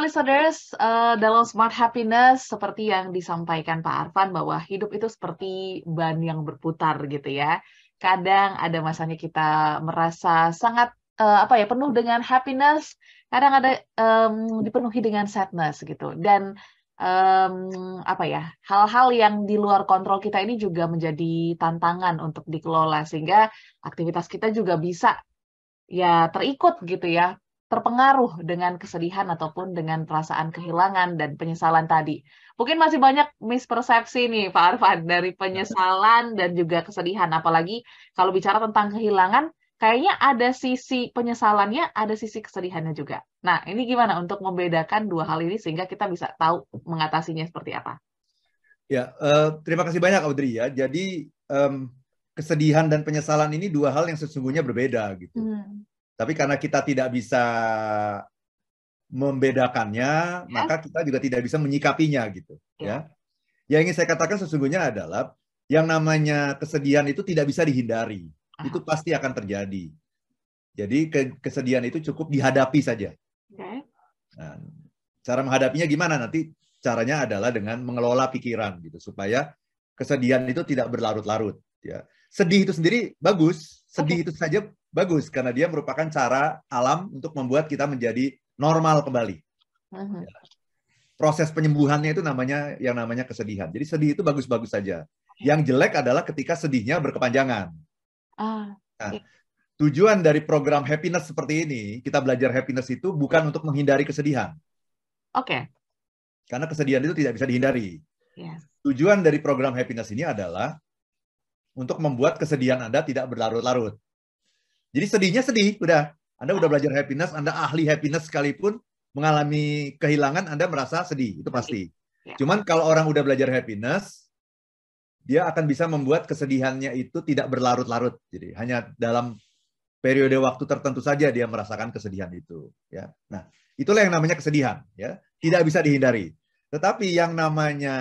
listeners, uh, dalam Smart Happiness seperti yang disampaikan Pak Arfan bahwa hidup itu seperti ban yang berputar gitu ya. Kadang ada masanya kita merasa sangat uh, apa ya penuh dengan happiness, kadang ada um, dipenuhi dengan sadness gitu. Dan um, apa ya hal-hal yang di luar kontrol kita ini juga menjadi tantangan untuk dikelola sehingga aktivitas kita juga bisa ya terikut gitu ya terpengaruh dengan kesedihan ataupun dengan perasaan kehilangan dan penyesalan tadi. Mungkin masih banyak mispersepsi nih Pak Arfan dari penyesalan dan juga kesedihan. Apalagi kalau bicara tentang kehilangan, kayaknya ada sisi penyesalannya, ada sisi kesedihannya juga. Nah, ini gimana untuk membedakan dua hal ini sehingga kita bisa tahu mengatasinya seperti apa? Ya, uh, terima kasih banyak Audrey ya. Jadi um, kesedihan dan penyesalan ini dua hal yang sesungguhnya berbeda gitu. Hmm tapi karena kita tidak bisa membedakannya, ya. maka kita juga tidak bisa menyikapinya gitu, ya. ya. Yang ingin saya katakan sesungguhnya adalah yang namanya kesedihan itu tidak bisa dihindari. Aha. Itu pasti akan terjadi. Jadi ke kesedihan itu cukup dihadapi saja. Okay. Nah, cara menghadapinya gimana? Nanti caranya adalah dengan mengelola pikiran gitu supaya kesedihan itu tidak berlarut-larut ya. Sedih itu sendiri bagus, sedih okay. itu saja bagus karena dia merupakan cara alam untuk membuat kita menjadi normal kembali. Uh-huh. Proses penyembuhannya itu namanya yang namanya kesedihan. Jadi sedih itu bagus-bagus saja. Yang jelek adalah ketika sedihnya berkepanjangan. Uh, nah, tujuan dari program happiness seperti ini, kita belajar happiness itu bukan untuk menghindari kesedihan. Oke. Okay. Karena kesedihan itu tidak bisa dihindari. Yes. Tujuan dari program happiness ini adalah untuk membuat kesedihan Anda tidak berlarut-larut. Jadi sedihnya sedih, udah. Anda udah belajar happiness, Anda ahli happiness sekalipun mengalami kehilangan, Anda merasa sedih, itu pasti. Ya. Cuman kalau orang udah belajar happiness, dia akan bisa membuat kesedihannya itu tidak berlarut-larut. Jadi hanya dalam periode waktu tertentu saja dia merasakan kesedihan itu. Ya, nah itulah yang namanya kesedihan. Ya, tidak bisa dihindari. Tetapi yang namanya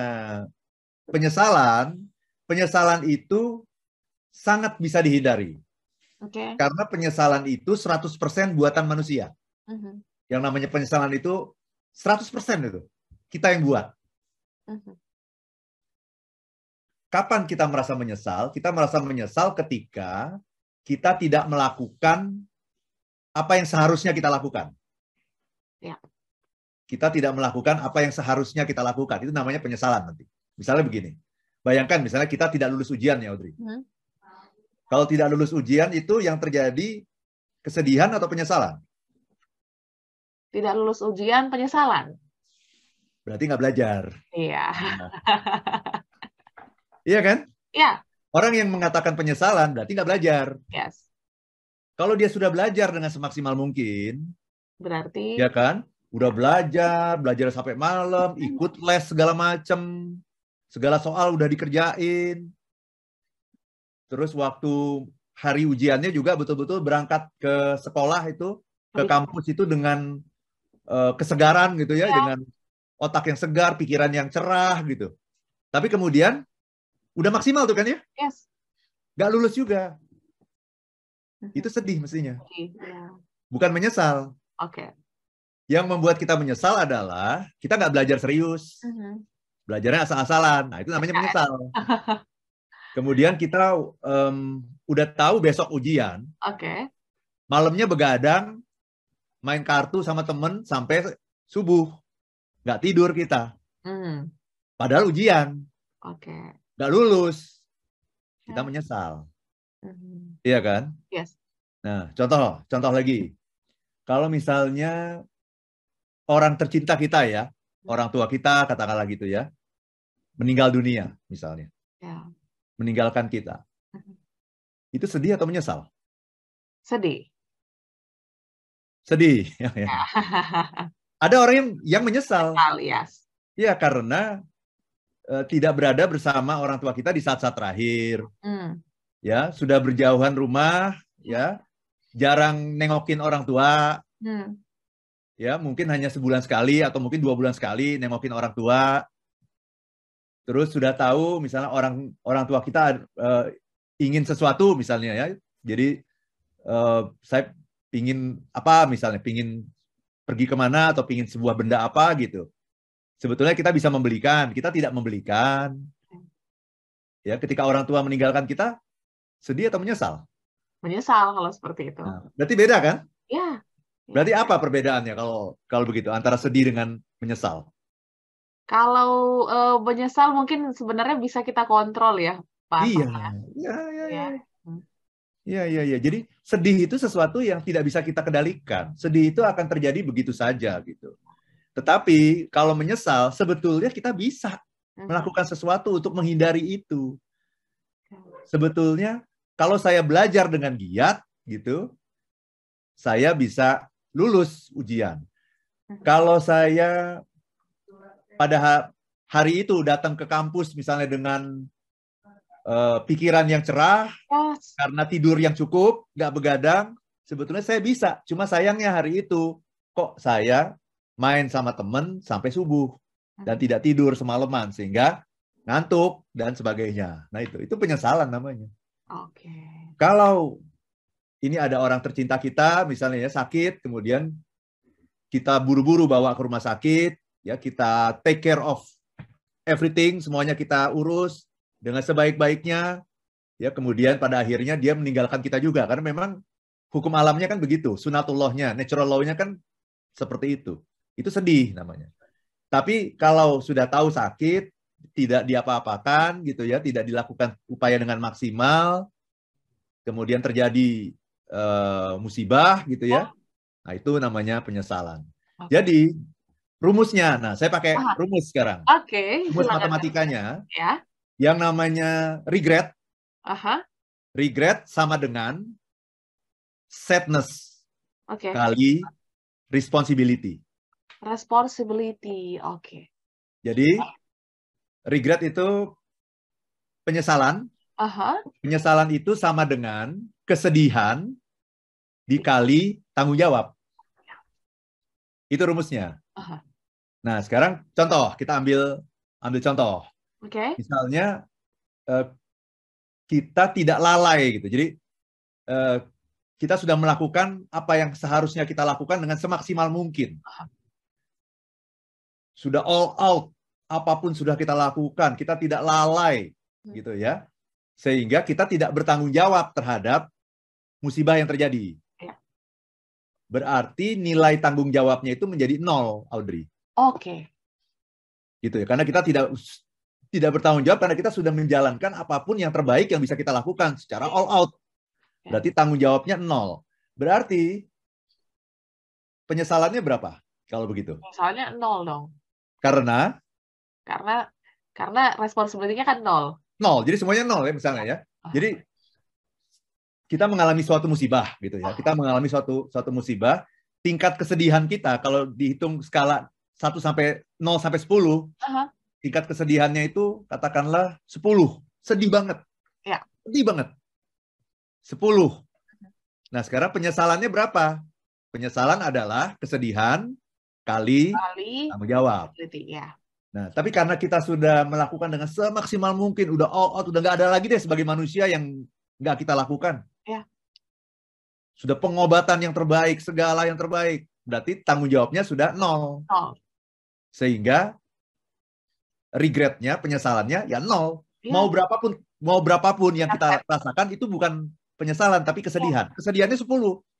penyesalan, penyesalan itu sangat bisa dihindari. Okay. Karena penyesalan itu 100% buatan manusia. Uh-huh. Yang namanya penyesalan itu 100% itu. Kita yang buat. Uh-huh. Kapan kita merasa menyesal? Kita merasa menyesal ketika kita tidak melakukan apa yang seharusnya kita lakukan. Ya. Kita tidak melakukan apa yang seharusnya kita lakukan. Itu namanya penyesalan nanti. Misalnya begini. Bayangkan misalnya kita tidak lulus ujian ya Audrey. Uh-huh. Kalau tidak lulus ujian itu yang terjadi kesedihan atau penyesalan? Tidak lulus ujian, penyesalan. Berarti nggak belajar. Iya. Nah. iya kan? Iya. Orang yang mengatakan penyesalan berarti nggak belajar. Yes. Kalau dia sudah belajar dengan semaksimal mungkin, berarti ya kan? Udah belajar, belajar sampai malam, ikut les segala macam, segala soal udah dikerjain, Terus waktu hari ujiannya juga betul-betul berangkat ke sekolah itu, ke kampus itu dengan uh, kesegaran gitu ya, ya, dengan otak yang segar, pikiran yang cerah gitu. Tapi kemudian udah maksimal tuh kan ya? Yes. Gak lulus juga. Itu sedih mestinya. Ya. Bukan menyesal. Oke. Okay. Yang membuat kita menyesal adalah kita nggak belajar serius. Uh -huh. Belajarnya asal-asalan. Nah, itu namanya menyesal. Kemudian kita um, udah tahu besok ujian. Oke. Okay. Malamnya begadang, main kartu sama temen sampai subuh. Nggak tidur kita. Hmm. Padahal ujian. Oke. Okay. Nggak lulus. Kita okay. menyesal. Hmm. Iya kan? Yes. Nah, contoh, contoh lagi. Kalau misalnya orang tercinta kita ya, hmm. orang tua kita katakanlah gitu ya, meninggal dunia misalnya. Yeah meninggalkan kita. Mm-hmm. Itu sedih atau menyesal? Sedih. Sedih. Ya, ya. Ada orang yang yang menyesal. yes. Iya, karena uh, tidak berada bersama orang tua kita di saat-saat terakhir. Mm. Ya, sudah berjauhan rumah, ya. Jarang nengokin orang tua. Mm. Ya, mungkin hanya sebulan sekali atau mungkin dua bulan sekali nengokin orang tua terus sudah tahu misalnya orang orang tua kita uh, ingin sesuatu misalnya ya jadi uh, saya ingin apa misalnya ingin pergi ke mana atau pingin sebuah benda apa gitu. Sebetulnya kita bisa membelikan, kita tidak membelikan. Ya, ketika orang tua meninggalkan kita, sedih atau menyesal? Menyesal kalau seperti itu. Nah, berarti beda kan? Ya. Berarti apa perbedaannya kalau kalau begitu antara sedih dengan menyesal? Kalau uh, menyesal mungkin sebenarnya bisa kita kontrol ya, Pak. Iya, iya, iya, iya. Ya. Iya, iya, iya. Jadi sedih itu sesuatu yang tidak bisa kita kendalikan. Sedih itu akan terjadi begitu saja gitu. Tetapi kalau menyesal, sebetulnya kita bisa melakukan sesuatu untuk menghindari itu. Sebetulnya kalau saya belajar dengan giat gitu, saya bisa lulus ujian. Kalau saya pada hari itu datang ke kampus misalnya dengan uh, pikiran yang cerah, yes. karena tidur yang cukup, nggak begadang, sebetulnya saya bisa. Cuma sayangnya hari itu kok saya main sama temen sampai subuh dan hmm. tidak tidur semalaman sehingga ngantuk dan sebagainya. Nah itu itu penyesalan namanya. Oke. Okay. Kalau ini ada orang tercinta kita misalnya ya sakit, kemudian kita buru-buru bawa ke rumah sakit, ya kita take care of everything, semuanya kita urus dengan sebaik-baiknya, ya kemudian pada akhirnya dia meninggalkan kita juga karena memang hukum alamnya kan begitu, sunatullahnya, natural law-nya kan seperti itu. Itu sedih namanya. Tapi kalau sudah tahu sakit, tidak diapa-apakan gitu ya, tidak dilakukan upaya dengan maksimal, kemudian terjadi uh, musibah gitu ya. Nah, itu namanya penyesalan. Jadi rumusnya. Nah, saya pakai Aha. rumus sekarang. Oke. Okay, rumus silakan. matematikanya. Ya. Yang namanya regret. Aha. Regret sama dengan sadness okay. kali responsibility. Responsibility, oke. Okay. Jadi regret itu penyesalan. Aha. Penyesalan itu sama dengan kesedihan dikali tanggung jawab. Itu rumusnya. Aha. Nah, sekarang contoh, kita ambil ambil contoh. Oke. Okay. Misalnya uh, kita tidak lalai gitu. Jadi uh, kita sudah melakukan apa yang seharusnya kita lakukan dengan semaksimal mungkin. Sudah all out, apa pun sudah kita lakukan, kita tidak lalai hmm. gitu ya. Sehingga kita tidak bertanggung jawab terhadap musibah yang terjadi. Ya. Berarti nilai tanggung jawabnya itu menjadi nol, Audrey. Oke. Okay. Gitu ya. Karena kita tidak tidak bertanggung jawab karena kita sudah menjalankan apa pun yang terbaik yang bisa kita lakukan secara all out. Berarti tanggung jawabnya nol. Berarti penyesalannya berapa kalau begitu? Penyesalannya nol dong. Karena? Karena karena responsibility-nya kan nol. Nol. Jadi semuanya nol ya misalnya ya. Ah. Jadi kita mengalami suatu musibah gitu ya. Kita mengalami suatu suatu musibah, tingkat kesedihan kita kalau dihitung skala 1 sampai 0 sampai 10, uh-huh. tingkat kesedihannya itu katakanlah 10. Sedih banget. Ya. Sedih banget. 10. Nah, sekarang penyesalannya berapa? Penyesalan adalah kesedihan kali, kali tanggung jawab. Ya. Nah, tapi karena kita sudah melakukan dengan semaksimal mungkin, udah all out, udah nggak ada lagi deh sebagai manusia yang nggak kita lakukan. Ya. Sudah pengobatan yang terbaik, segala yang terbaik. Berarti tanggung jawabnya sudah nol. Nol sehingga regretnya, penyesalannya ya nol. Ya. Mau berapapun mau berapapun yang kita rasakan itu bukan penyesalan tapi kesedihan. Ya. Kesedihannya 10.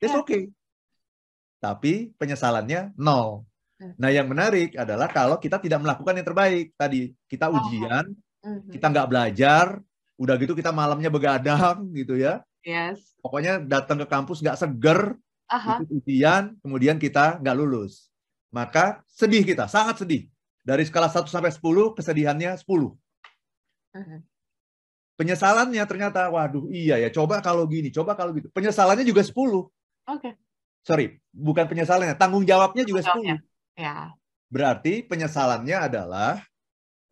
It's ya. okay. Tapi penyesalannya nol. Hmm. Nah, yang menarik adalah kalau kita tidak melakukan yang terbaik tadi. Kita oh. ujian, hmm. kita nggak belajar, udah gitu kita malamnya begadang gitu ya. Yes. Pokoknya datang ke kampus nggak seger, Aha. ikut ujian, kemudian kita nggak lulus maka sedih kita, sangat sedih. Dari skala 1 sampai 10, kesedihannya 10. Uh-huh. Penyesalannya ternyata, waduh iya ya, coba kalau gini, coba kalau gitu. Penyesalannya juga 10. Oke. Okay. Sorry, bukan penyesalannya, tanggung jawabnya juga 10. Ya. Berarti penyesalannya adalah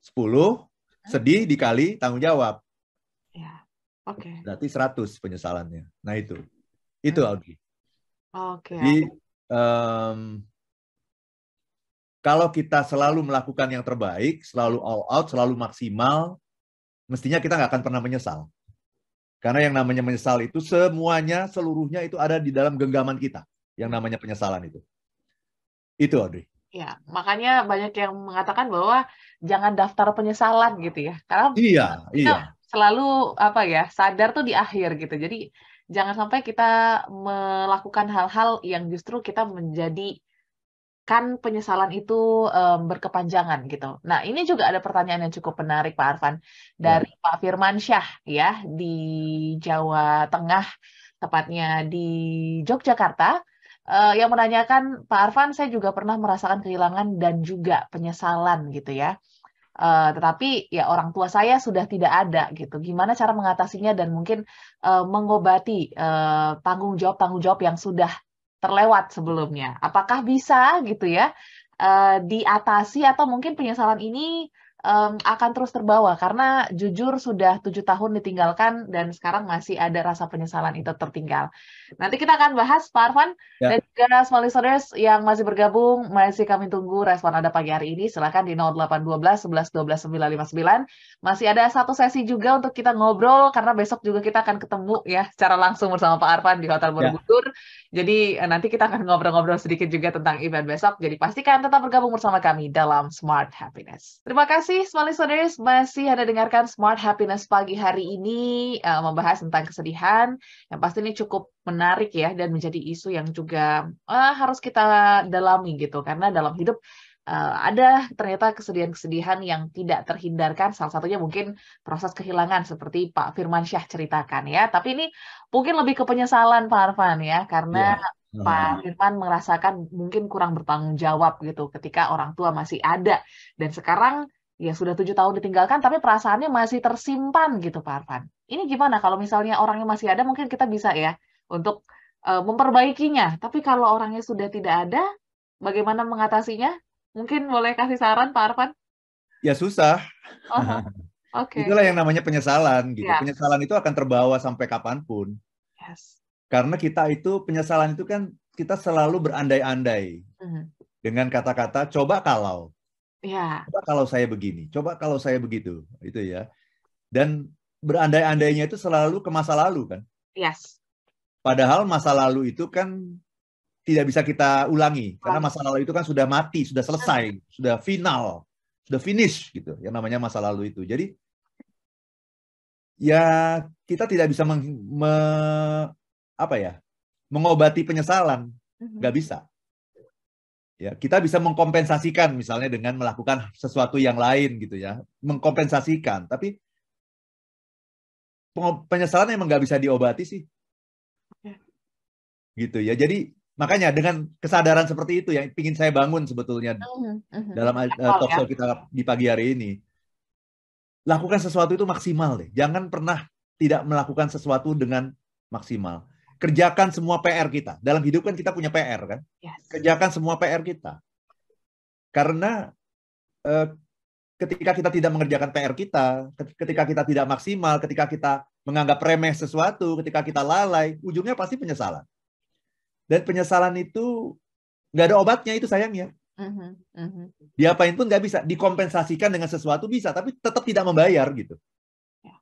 10, sedih dikali tanggung jawab. Ya, oke. Okay. Berarti 100 penyesalannya. Nah itu. Itu hmm. Audrey. Oke. Okay. Jadi, um, kalau kita selalu melakukan yang terbaik, selalu all out, selalu maksimal, mestinya kita nggak akan pernah menyesal. Karena yang namanya menyesal itu semuanya, seluruhnya itu ada di dalam genggaman kita. Yang namanya penyesalan itu. Itu Audrey. Ya, makanya banyak yang mengatakan bahwa jangan daftar penyesalan gitu ya. Karena iya, iya. selalu apa ya, sadar tuh di akhir gitu. Jadi jangan sampai kita melakukan hal-hal yang justru kita menjadi kan penyesalan itu um, berkepanjangan gitu. Nah, ini juga ada pertanyaan yang cukup menarik Pak Arfan dari ya. Pak Firman Syah ya di Jawa Tengah, tepatnya di Yogyakarta uh, yang menanyakan Pak Arfan, saya juga pernah merasakan kehilangan dan juga penyesalan gitu ya. Uh, tetapi ya orang tua saya sudah tidak ada gitu. Gimana cara mengatasinya dan mungkin uh, mengobati uh, tanggung jawab tanggung jawab yang sudah terlewat sebelumnya. Apakah bisa gitu ya uh, diatasi atau mungkin penyesalan ini um, akan terus terbawa karena jujur sudah tujuh tahun ditinggalkan dan sekarang masih ada rasa penyesalan itu tertinggal. Nanti kita akan bahas Pak Arfan ya. dan juga small listeners yang masih bergabung masih kami tunggu respon Anda pagi hari ini silahkan di 0812 11 12 959. Masih ada satu sesi juga untuk kita ngobrol karena besok juga kita akan ketemu ya secara langsung bersama Pak Arfan di Hotel ya. Borobudur. Ya. Jadi eh, nanti kita akan ngobrol-ngobrol sedikit juga tentang event besok. Jadi pastikan tetap bergabung bersama kami dalam Smart Happiness. Terima kasih Smart Listeners masih Anda dengarkan Smart Happiness pagi hari ini uh, membahas tentang kesedihan yang pasti ini cukup menarik ya dan menjadi isu yang juga uh, harus kita dalami gitu. Karena dalam hidup uh, ada ternyata kesedihan-kesedihan yang tidak terhindarkan. Salah satunya mungkin proses kehilangan seperti Pak Firman Syah ceritakan ya. Tapi ini mungkin lebih ke penyesalan Pak Arfan ya. Karena yeah. Pak Firman merasakan mungkin kurang bertanggung jawab gitu ketika orang tua masih ada. Dan sekarang ya sudah tujuh tahun ditinggalkan tapi perasaannya masih tersimpan gitu Pak Arfan. Ini gimana? Kalau misalnya orangnya masih ada mungkin kita bisa ya untuk uh, memperbaikinya. Tapi kalau orangnya sudah tidak ada, bagaimana mengatasinya? Mungkin boleh kasih saran Pak Arfan? Ya susah. Oh, Oke. Okay. Itulah yang namanya penyesalan gitu. Yeah. Penyesalan itu akan terbawa sampai kapan pun. Yes. Karena kita itu penyesalan itu kan kita selalu berandai-andai mhm. -huh. dengan kata-kata coba kalau Ya. Coba kalau saya begini, coba kalau saya begitu, itu ya. Dan berandai-andainya itu selalu ke masa lalu kan. Yes. Padahal masa lalu itu kan tidak bisa kita ulangi karena masa lalu itu kan sudah mati, sudah selesai, sudah final, sudah finish gitu. Yang namanya masa lalu itu. Jadi ya kita tidak bisa meng, me, apa ya mengobati penyesalan, mm-hmm. nggak bisa. Ya, kita bisa mengkompensasikan misalnya dengan melakukan sesuatu yang lain gitu ya, mengkompensasikan. Tapi penyesalan emang nggak bisa diobati sih, gitu ya. Jadi makanya dengan kesadaran seperti itu yang ingin saya bangun sebetulnya uh-huh, uh-huh. dalam uh, talk show kita di pagi hari ini, lakukan sesuatu itu maksimal deh. Jangan pernah tidak melakukan sesuatu dengan maksimal kerjakan semua PR kita. Dalam hidup kan kita punya PR kan? Yes. Kerjakan semua PR kita. Karena eh, ketika kita tidak mengerjakan PR kita, ketika kita tidak maksimal, ketika kita menganggap remeh sesuatu, ketika kita lalai, ujungnya pasti penyesalan. Dan penyesalan itu nggak ada obatnya itu sayangnya. Uh-huh, uh-huh. Diapain pun nggak bisa. Dikompensasikan dengan sesuatu bisa, tapi tetap tidak membayar gitu. Ya.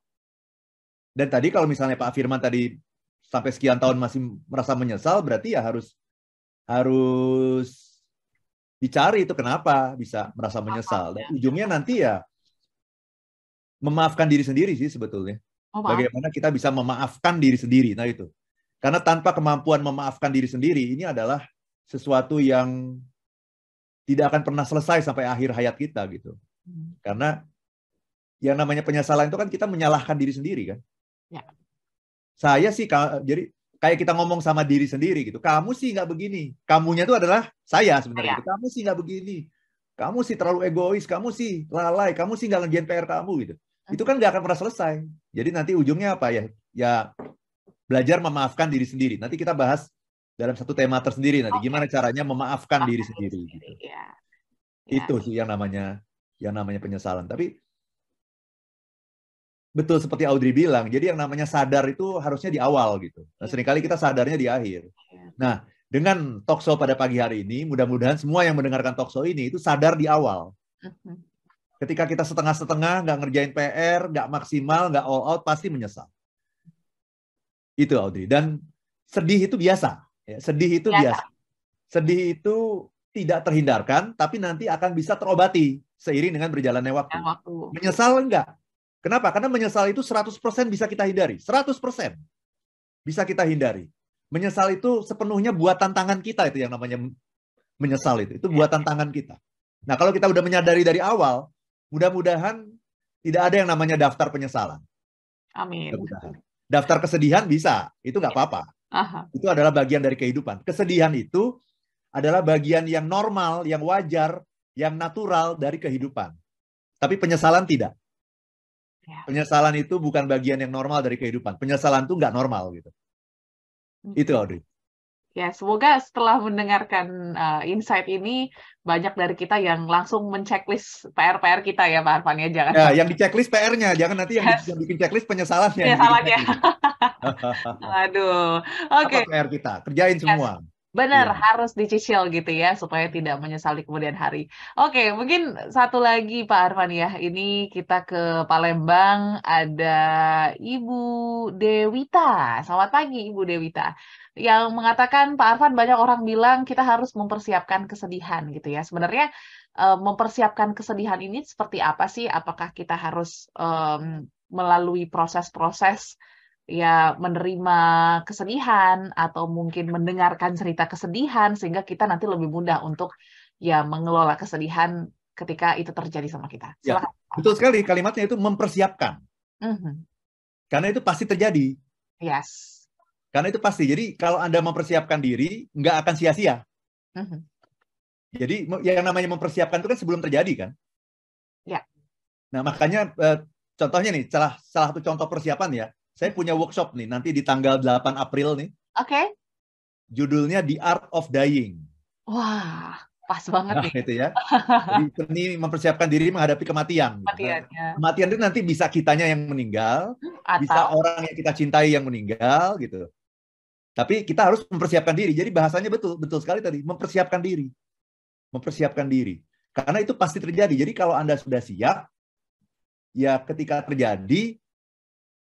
Dan tadi kalau misalnya Pak Firman tadi sampai sekian tahun masih merasa menyesal berarti ya harus harus dicari itu kenapa bisa merasa menyesal dan ujungnya nanti ya memaafkan diri sendiri sih sebetulnya oh, bagaimana kita bisa memaafkan diri sendiri nah itu karena tanpa kemampuan memaafkan diri sendiri ini adalah sesuatu yang tidak akan pernah selesai sampai akhir hayat kita gitu hmm. karena yang namanya penyesalan itu kan kita menyalahkan diri sendiri kan ya saya sih jadi kayak kita ngomong sama diri sendiri gitu. Kamu sih nggak begini. Kamunya itu adalah saya sebenarnya. Gitu. Kamu sih nggak begini. Kamu sih terlalu egois. Kamu sih lalai. Kamu sih nggak ngerjain PR kamu gitu. Itu kan nggak akan pernah selesai. Jadi nanti ujungnya apa ya? Ya belajar memaafkan diri sendiri. Nanti kita bahas dalam satu tema tersendiri nanti. Gimana caranya memaafkan diri sendiri. Gitu. Ya. Itu sih yang namanya yang namanya penyesalan. Tapi betul seperti Audrey bilang. Jadi yang namanya sadar itu harusnya di awal gitu. Nah, iya. sering kali kita sadarnya di akhir. Iya. Nah, dengan talk show pada pagi hari ini, mudah-mudahan semua yang mendengarkan talk show ini itu sadar di awal. Mm-hmm. Ketika kita setengah-setengah, nggak ngerjain PR, nggak maksimal, nggak all out, pasti menyesal. Itu Audrey. Dan sedih itu biasa. Ya, sedih itu biasa. biasa. Sedih itu tidak terhindarkan, tapi nanti akan bisa terobati seiring dengan berjalannya waktu. waktu. Menyesal enggak? Kenapa? Karena menyesal itu 100% bisa kita hindari. 100% bisa kita hindari. Menyesal itu sepenuhnya buatan tangan kita itu yang namanya menyesal itu. Itu buatan tangan kita. Nah, kalau kita udah menyadari dari awal, mudah-mudahan tidak ada yang namanya daftar penyesalan. Amin. Daftar kesedihan bisa, itu nggak apa-apa. Itu adalah bagian dari kehidupan. Kesedihan itu adalah bagian yang normal, yang wajar, yang natural dari kehidupan. Tapi penyesalan tidak. Ya. Penyesalan itu bukan bagian yang normal dari kehidupan. Penyesalan itu nggak normal gitu. Itu Audrey. Ya, semoga setelah mendengarkan uh, insight ini banyak dari kita yang langsung menceklis PR-PR kita ya Pak Arfan ya jangan. Ya, yang diceklis PR-nya, jangan nanti yang, yes. yang bikin checklist penyesalannya. Penyesalannya. Aduh. Oke. Okay. PR kita, kerjain semua. Benar, ya. harus dicicil gitu ya supaya tidak menyesali kemudian hari. Oke, mungkin satu lagi Pak Arfan ya. Ini kita ke Palembang ada Ibu Dewita. Selamat pagi Ibu Dewita. Yang mengatakan Pak Arfan banyak orang bilang kita harus mempersiapkan kesedihan gitu ya. Sebenarnya eh, mempersiapkan kesedihan ini seperti apa sih? Apakah kita harus um, melalui proses-proses ya menerima kesedihan atau mungkin mendengarkan cerita kesedihan sehingga kita nanti lebih mudah untuk ya mengelola kesedihan ketika itu terjadi sama kita. Ya, betul sekali kalimatnya itu mempersiapkan. Mm -hmm. Karena itu pasti terjadi. Yes. Karena itu pasti. Jadi kalau Anda mempersiapkan diri, nggak akan sia-sia. Mm -hmm. Jadi yang namanya mempersiapkan itu kan sebelum terjadi kan? Ya. Nah makanya eh, contohnya nih, salah salah satu contoh persiapan ya saya punya workshop nih nanti di tanggal 8 April nih. Oke. Okay. Judulnya The Art of Dying. Wah, pas banget nah, nih. Itu ya. Jadi seni mempersiapkan diri menghadapi kematian. Kematian, gitu. ya. Kematian itu nanti bisa kitanya yang meninggal, Atau... bisa orang yang kita cintai yang meninggal gitu. Tapi kita harus mempersiapkan diri. Jadi bahasanya betul, betul sekali tadi, mempersiapkan diri. Mempersiapkan diri. Karena itu pasti terjadi. Jadi kalau Anda sudah siap, ya ketika terjadi,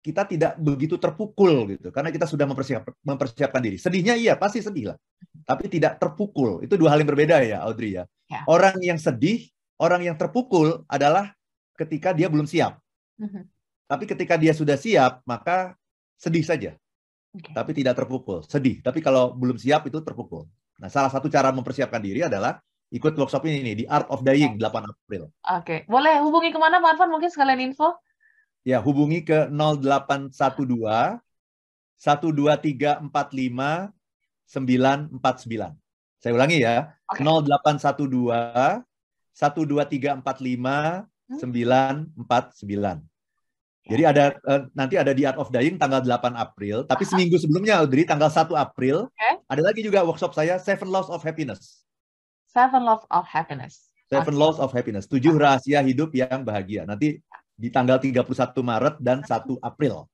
kita tidak begitu terpukul gitu karena kita sudah mempersiap, mempersiapkan diri. Sedihnya iya pasti sedih lah, tapi tidak terpukul. Itu dua hal yang berbeda ya Audrey ya. ya. Orang yang sedih, orang yang terpukul adalah ketika dia belum siap. Mm-hmm. Tapi ketika dia sudah siap, maka sedih saja. Okay. Tapi tidak terpukul. Sedih. Tapi kalau belum siap itu terpukul. Nah, salah satu cara mempersiapkan diri adalah ikut workshop ini nih, di Art of Dying, 8 April. Oke. Okay. Boleh hubungi ke mana, Pak Arfan? Mungkin sekalian info? Ya, hubungi ke 0812 12345 949. Saya ulangi ya. Okay. 0812 12345 949. Jadi ada uh, nanti ada di Art of Dying tanggal 8 April, tapi seminggu sebelumnya Audrey tanggal 1 April okay. ada lagi juga workshop saya Seven Laws of Happiness. Seven Laws of Happiness. Seven okay. Laws of Happiness, tujuh rahasia hidup yang bahagia. Nanti di tanggal 31 Maret dan 1 April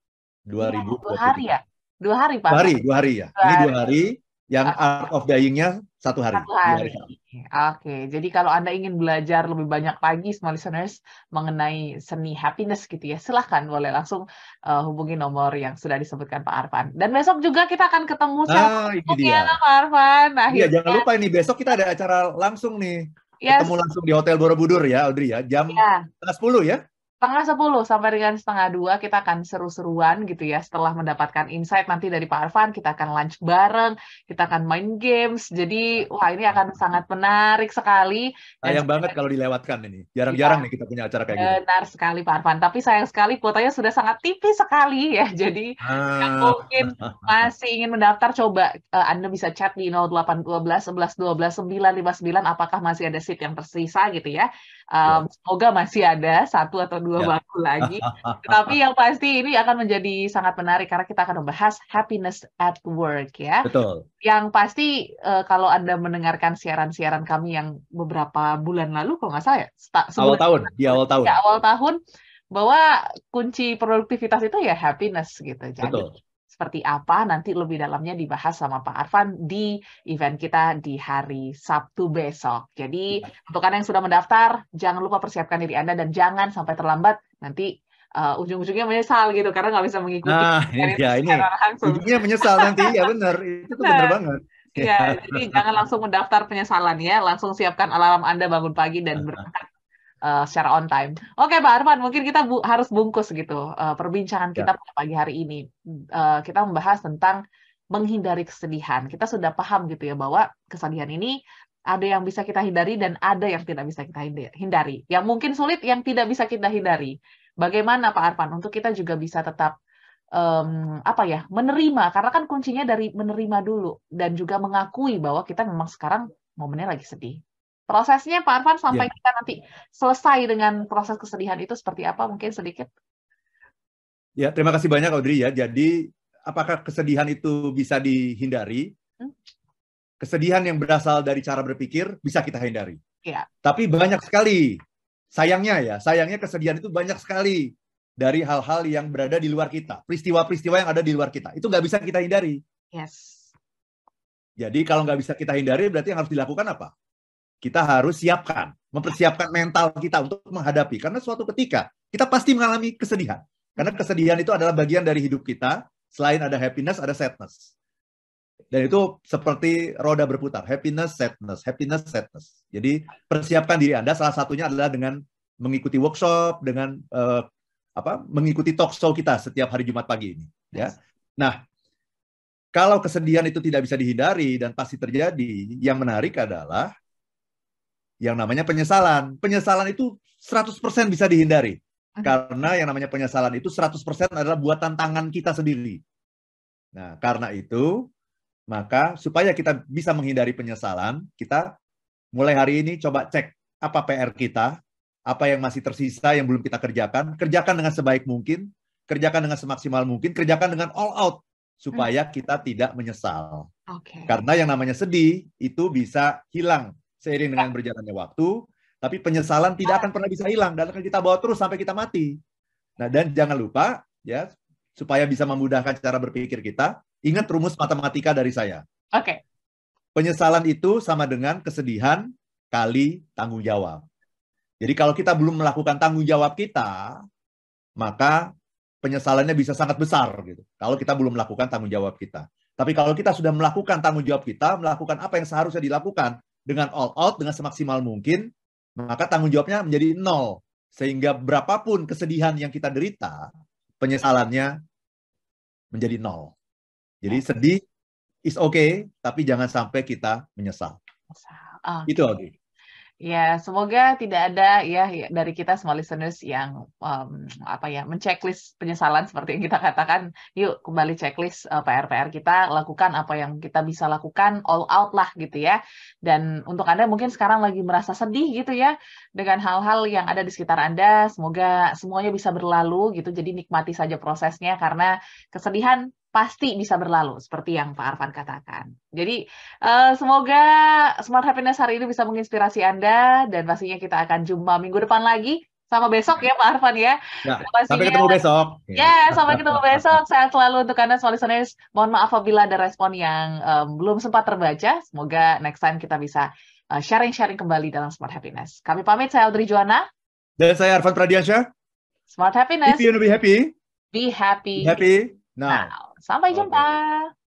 2020. Dua hari ya? Dua hari, Pak? Dua hari, dua hari ya. Dua Ini dua hari. Yang Art of Dying-nya satu hari. Satu hari. hari. Oke, jadi kalau Anda ingin belajar lebih banyak lagi, small listeners, mengenai seni happiness gitu ya, silahkan boleh langsung uh, hubungi nomor yang sudah disebutkan Pak Arfan. Dan besok juga kita akan ketemu nah, ini dia. Pak Arfan. Nah, iya, jangan lupa ini besok kita ada acara langsung nih. Yes. Ketemu langsung di Hotel Borobudur ya, Audrey ya, jam ya. 10 ya setengah sepuluh sampai dengan setengah dua kita akan seru-seruan gitu ya. Setelah mendapatkan insight nanti dari Pak Arfan kita akan lunch bareng kita akan main games. Jadi wah ini akan sangat menarik sekali. Sayang banget kalau dilewatkan ini. Jarang-jarang ya, nih kita punya acara kayak gini. Benar sekali Pak Arfan tapi sayang sekali kuotanya sudah sangat tipis sekali ya. Jadi ah. yang mungkin masih ingin mendaftar. Coba uh, Anda bisa chat di 0812 11 12 959 apakah masih ada seat yang tersisa gitu ya? Um, semoga masih ada satu atau dua dua ya. bangku lagi. Tapi yang pasti ini akan menjadi sangat menarik karena kita akan membahas happiness at work ya. Betul. Yang pasti uh, kalau Anda mendengarkan siaran-siaran kami yang beberapa bulan lalu kalau nggak salah ya, awal tahun, di awal tahun. Ya, awal tahun bahwa kunci produktivitas itu ya happiness gitu. Jadi Betul seperti apa nanti lebih dalamnya dibahas sama Pak Arfan di event kita di hari Sabtu besok. Jadi untuk Anda yang sudah mendaftar, jangan lupa persiapkan diri Anda dan jangan sampai terlambat nanti uh, ujung-ujungnya menyesal gitu karena nggak bisa mengikuti. Nah, ini ya ini ujungnya menyesal nanti ya benar itu tuh benar. benar banget. Ya, jadi jangan langsung mendaftar penyesalan ya, langsung siapkan alarm Anda bangun pagi dan berangkat uh, secara on time. Oke, Pak Arfan, mungkin kita bu harus bungkus gitu uh, perbincangan kita ya. pada pagi hari ini. Uh, kita membahas tentang menghindari kesedihan. Kita sudah paham gitu ya bahwa kesedihan ini ada yang bisa kita hindari dan ada yang tidak bisa kita hindari. Yang mungkin sulit, yang tidak bisa kita hindari. Bagaimana Pak Arfan untuk kita juga bisa tetap um, apa ya menerima karena kan kuncinya dari menerima dulu dan juga mengakui bahwa kita memang sekarang momennya lagi sedih. Prosesnya Pak Arfan sampai yeah. kita nanti selesai dengan proses kesedihan itu seperti apa mungkin sedikit? Ya, terima kasih banyak Audrey ya. Jadi apakah kesedihan itu bisa dihindari? Hmm? Kesedihan yang berasal dari cara berpikir bisa kita hindari. Ya. Tapi banyak sekali, sayangnya ya, sayangnya kesedihan itu banyak sekali dari hal-hal yang berada di luar kita, peristiwa-peristiwa yang ada di luar kita. Itu nggak bisa kita hindari. Yes. Jadi kalau nggak bisa kita hindari, berarti yang harus dilakukan apa? Kita harus siapkan, mempersiapkan mental kita untuk menghadapi. Karena suatu ketika kita pasti mengalami kesedihan. Karena kesedihan itu adalah bagian dari hidup kita. Selain ada happiness, ada sadness. Dan itu seperti roda berputar, happiness, sadness, happiness, sadness. Jadi persiapkan diri Anda. Salah satunya adalah dengan mengikuti workshop, dengan uh, apa mengikuti talk show kita setiap hari Jumat pagi ini ya. Nah, kalau kesedihan itu tidak bisa dihindari dan pasti terjadi, yang menarik adalah yang namanya penyesalan. Penyesalan itu 100% bisa dihindari. Karena yang namanya penyesalan itu 100% adalah buatan tangan kita sendiri. Nah, karena itu, maka supaya kita bisa menghindari penyesalan, kita mulai hari ini coba cek apa PR kita, apa yang masih tersisa yang belum kita kerjakan, kerjakan dengan sebaik mungkin, kerjakan dengan semaksimal mungkin, kerjakan dengan all out supaya hmm. kita tidak menyesal. Okay. Karena yang namanya sedih itu bisa hilang seiring dengan berjalannya waktu, tapi penyesalan tidak akan pernah bisa hilang dan akan kita bawa terus sampai kita mati. Nah, dan jangan lupa ya supaya bisa memudahkan cara berpikir kita, ingat rumus matematika dari saya. Oke. Okay. Penyesalan itu sama dengan kesedihan kali tanggung jawab. Jadi kalau kita belum melakukan tanggung jawab kita, maka penyesalannya bisa sangat besar gitu. Kalau kita belum melakukan tanggung jawab kita. Tapi kalau kita sudah melakukan tanggung jawab kita, melakukan apa yang seharusnya dilakukan dengan all out, dengan semaksimal mungkin, maka tanggung jawabnya menjadi nol. Sehingga berapapun kesedihan yang kita derita, penyesalannya menjadi nol. Jadi sedih is okay, tapi jangan sampai kita menyesal. Oh. Itu Audrey. Ya, semoga tidak ada ya, ya dari kita semua listeners yang um, apa ya menceklis penyesalan seperti yang kita katakan. Yuk kembali checklist uh, PR-PR kita, lakukan apa yang kita bisa lakukan, all out lah gitu ya. Dan untuk anda mungkin sekarang lagi merasa sedih gitu ya dengan hal-hal yang ada di sekitar anda, semoga semuanya bisa berlalu gitu. Jadi nikmati saja prosesnya karena kesedihan pasti bisa berlalu seperti yang Pak Arfan katakan. Jadi uh, semoga Smart Happiness hari ini bisa menginspirasi Anda dan pastinya kita akan jumpa minggu depan lagi sama besok ya Pak Arfan ya. ya sampai ketemu besok. Ya, sampai ketemu besok. Sehat selalu untuk Anda semua listeners. Mohon maaf apabila ada respon yang um, belum sempat terbaca. Semoga next time kita bisa eh, sharing-sharing uh, kembali dalam Smart Happiness. Kami pamit, saya Audrey Juana. Dan saya Arfan Pradiansyah. Smart Happiness. If you want to be happy, be happy. Be happy now. now. Sampai jumpa.